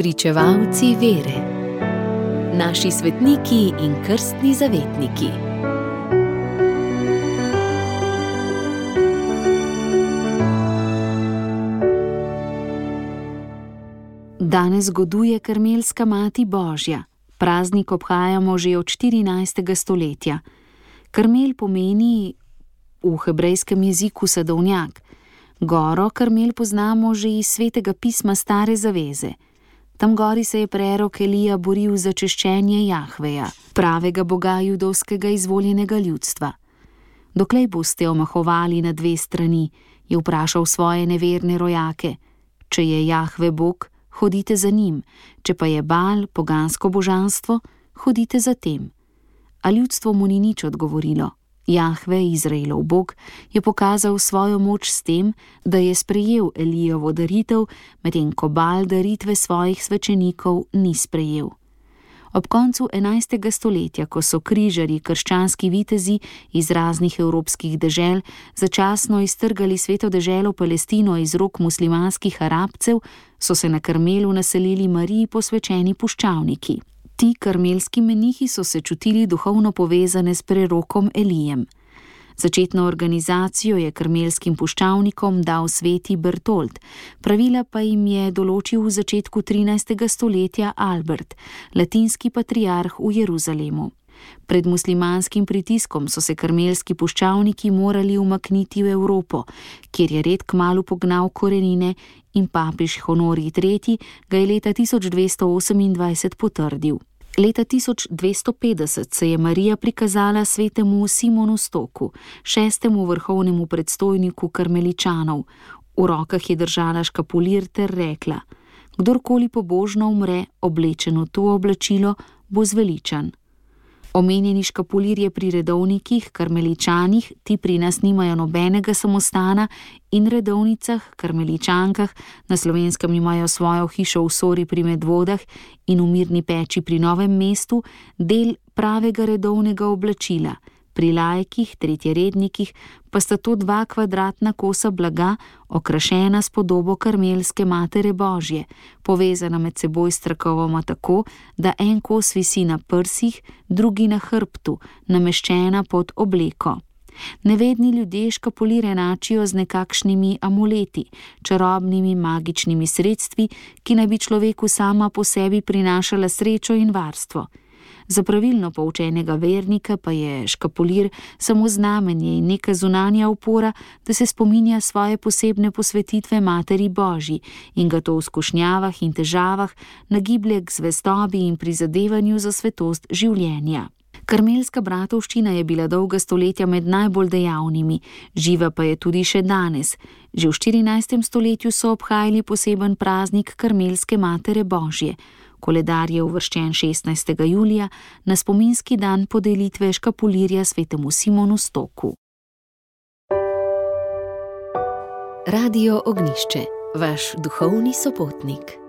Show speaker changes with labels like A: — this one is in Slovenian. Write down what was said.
A: Pričevalci vere, naši svetniki in krstni zavetniki. Danes zgoduje Karmelska Mati Božja. Praznik obhajamo že od 14. stoletja. Karmel pomeni v hebrejskem jeziku sadovnjak. Goro Karmel poznamo že iz svetega pisma Stare Zaveze. Tam gori se je prerok Elija boril za češčenje Jahveja, pravega boga judovskega izvoljenega ljudstva. Doklej boste omahovali na dve strani, je vprašal svoje neverne rojake. Če je Jahve bog, hodite za njim, če pa je bal pogansko božanstvo, hodite za tem. A ljudstvo mu ni nič odgovorilo. Jahve, Izraelov bog, je pokazal svojo moč s tem, da je sprejel Elijovo daritev, medtem ko Bal daritve svojih svečenikov ni sprejel. Ob koncu 11. stoletja, ko so križari, krščanski vitezi iz raznih evropskih dežel začasno iztrgali sveto deželo Palestino iz rok muslimanskih arabcev, so se na Karmelu naselili Mariji posvečeni puščavniki. Ti karmelski menihi so se čutili duhovno povezane s prerokom Elijem. Začetno organizacijo je karmelskim puščavnikom dal sveti Bertolt, pravila pa jim je določil v začetku 13. stoletja Albert, latinski patriarh v Jeruzalemu. Pred muslimanskim pritiskom so se karmelski puščavniki morali umakniti v Evropo, kjer je red kmalo pognal korenine in papež Honori III. ga je leta 1228 potrdil. Leta 1250 se je Marija prikazala svetemu Simonu Stoku, šestemu vrhovnemu predstojniku karmeličanov. V rokah je držala škapulir ter rekla: Kdorkoli pobožno umre, oblečen v to oblačilo, bo zveličan. Omenjeni škapulir je pri redovnikih, karmeličanih, ti pri nas nimajo nobenega samostana, in redovnicah, karmeličankah, na slovenskem imajo svojo hišo v Sori pri Medvodah in v Mirni peči pri Novem mestu, del pravega redovnega oblačila pri lajkih, tretjerednikih pa sta to dva kvadratna kosa blaga, okrašena s podobo karmelske matere Božje, povezana med seboj strakovoma tako, da en kos visi na prsih, drugi na hrbtu, nameščena pod obleko. Nevedni ljudje škapulire enačijo z nekakšnimi amuleti, čarobnimi magičnimi sredstvi, ki naj bi človeku sama po sebi prinašala srečo in varstvo. Za pravilno poučenega vernika pa je škapulir samo znamenje in neka zunanja opora, da se spominja svoje posebne posvetitve Materi Božji in ga to v skušnjavah in težavah nagiblje k zvestobi in prizadevanju za svetost življenja. Karmelska bratovščina je bila dolga stoletja med najbolj dejavnimi, živa pa je tudi še danes. Že v 14. stoletju so obhajali poseben praznik Karmelske Matere Božje. Koledar je uvrščen 16. julija na spominski dan podelitve škapulirja svetemu Simonu Stoku. Radio Ognišče, vaš duhovni sopotnik.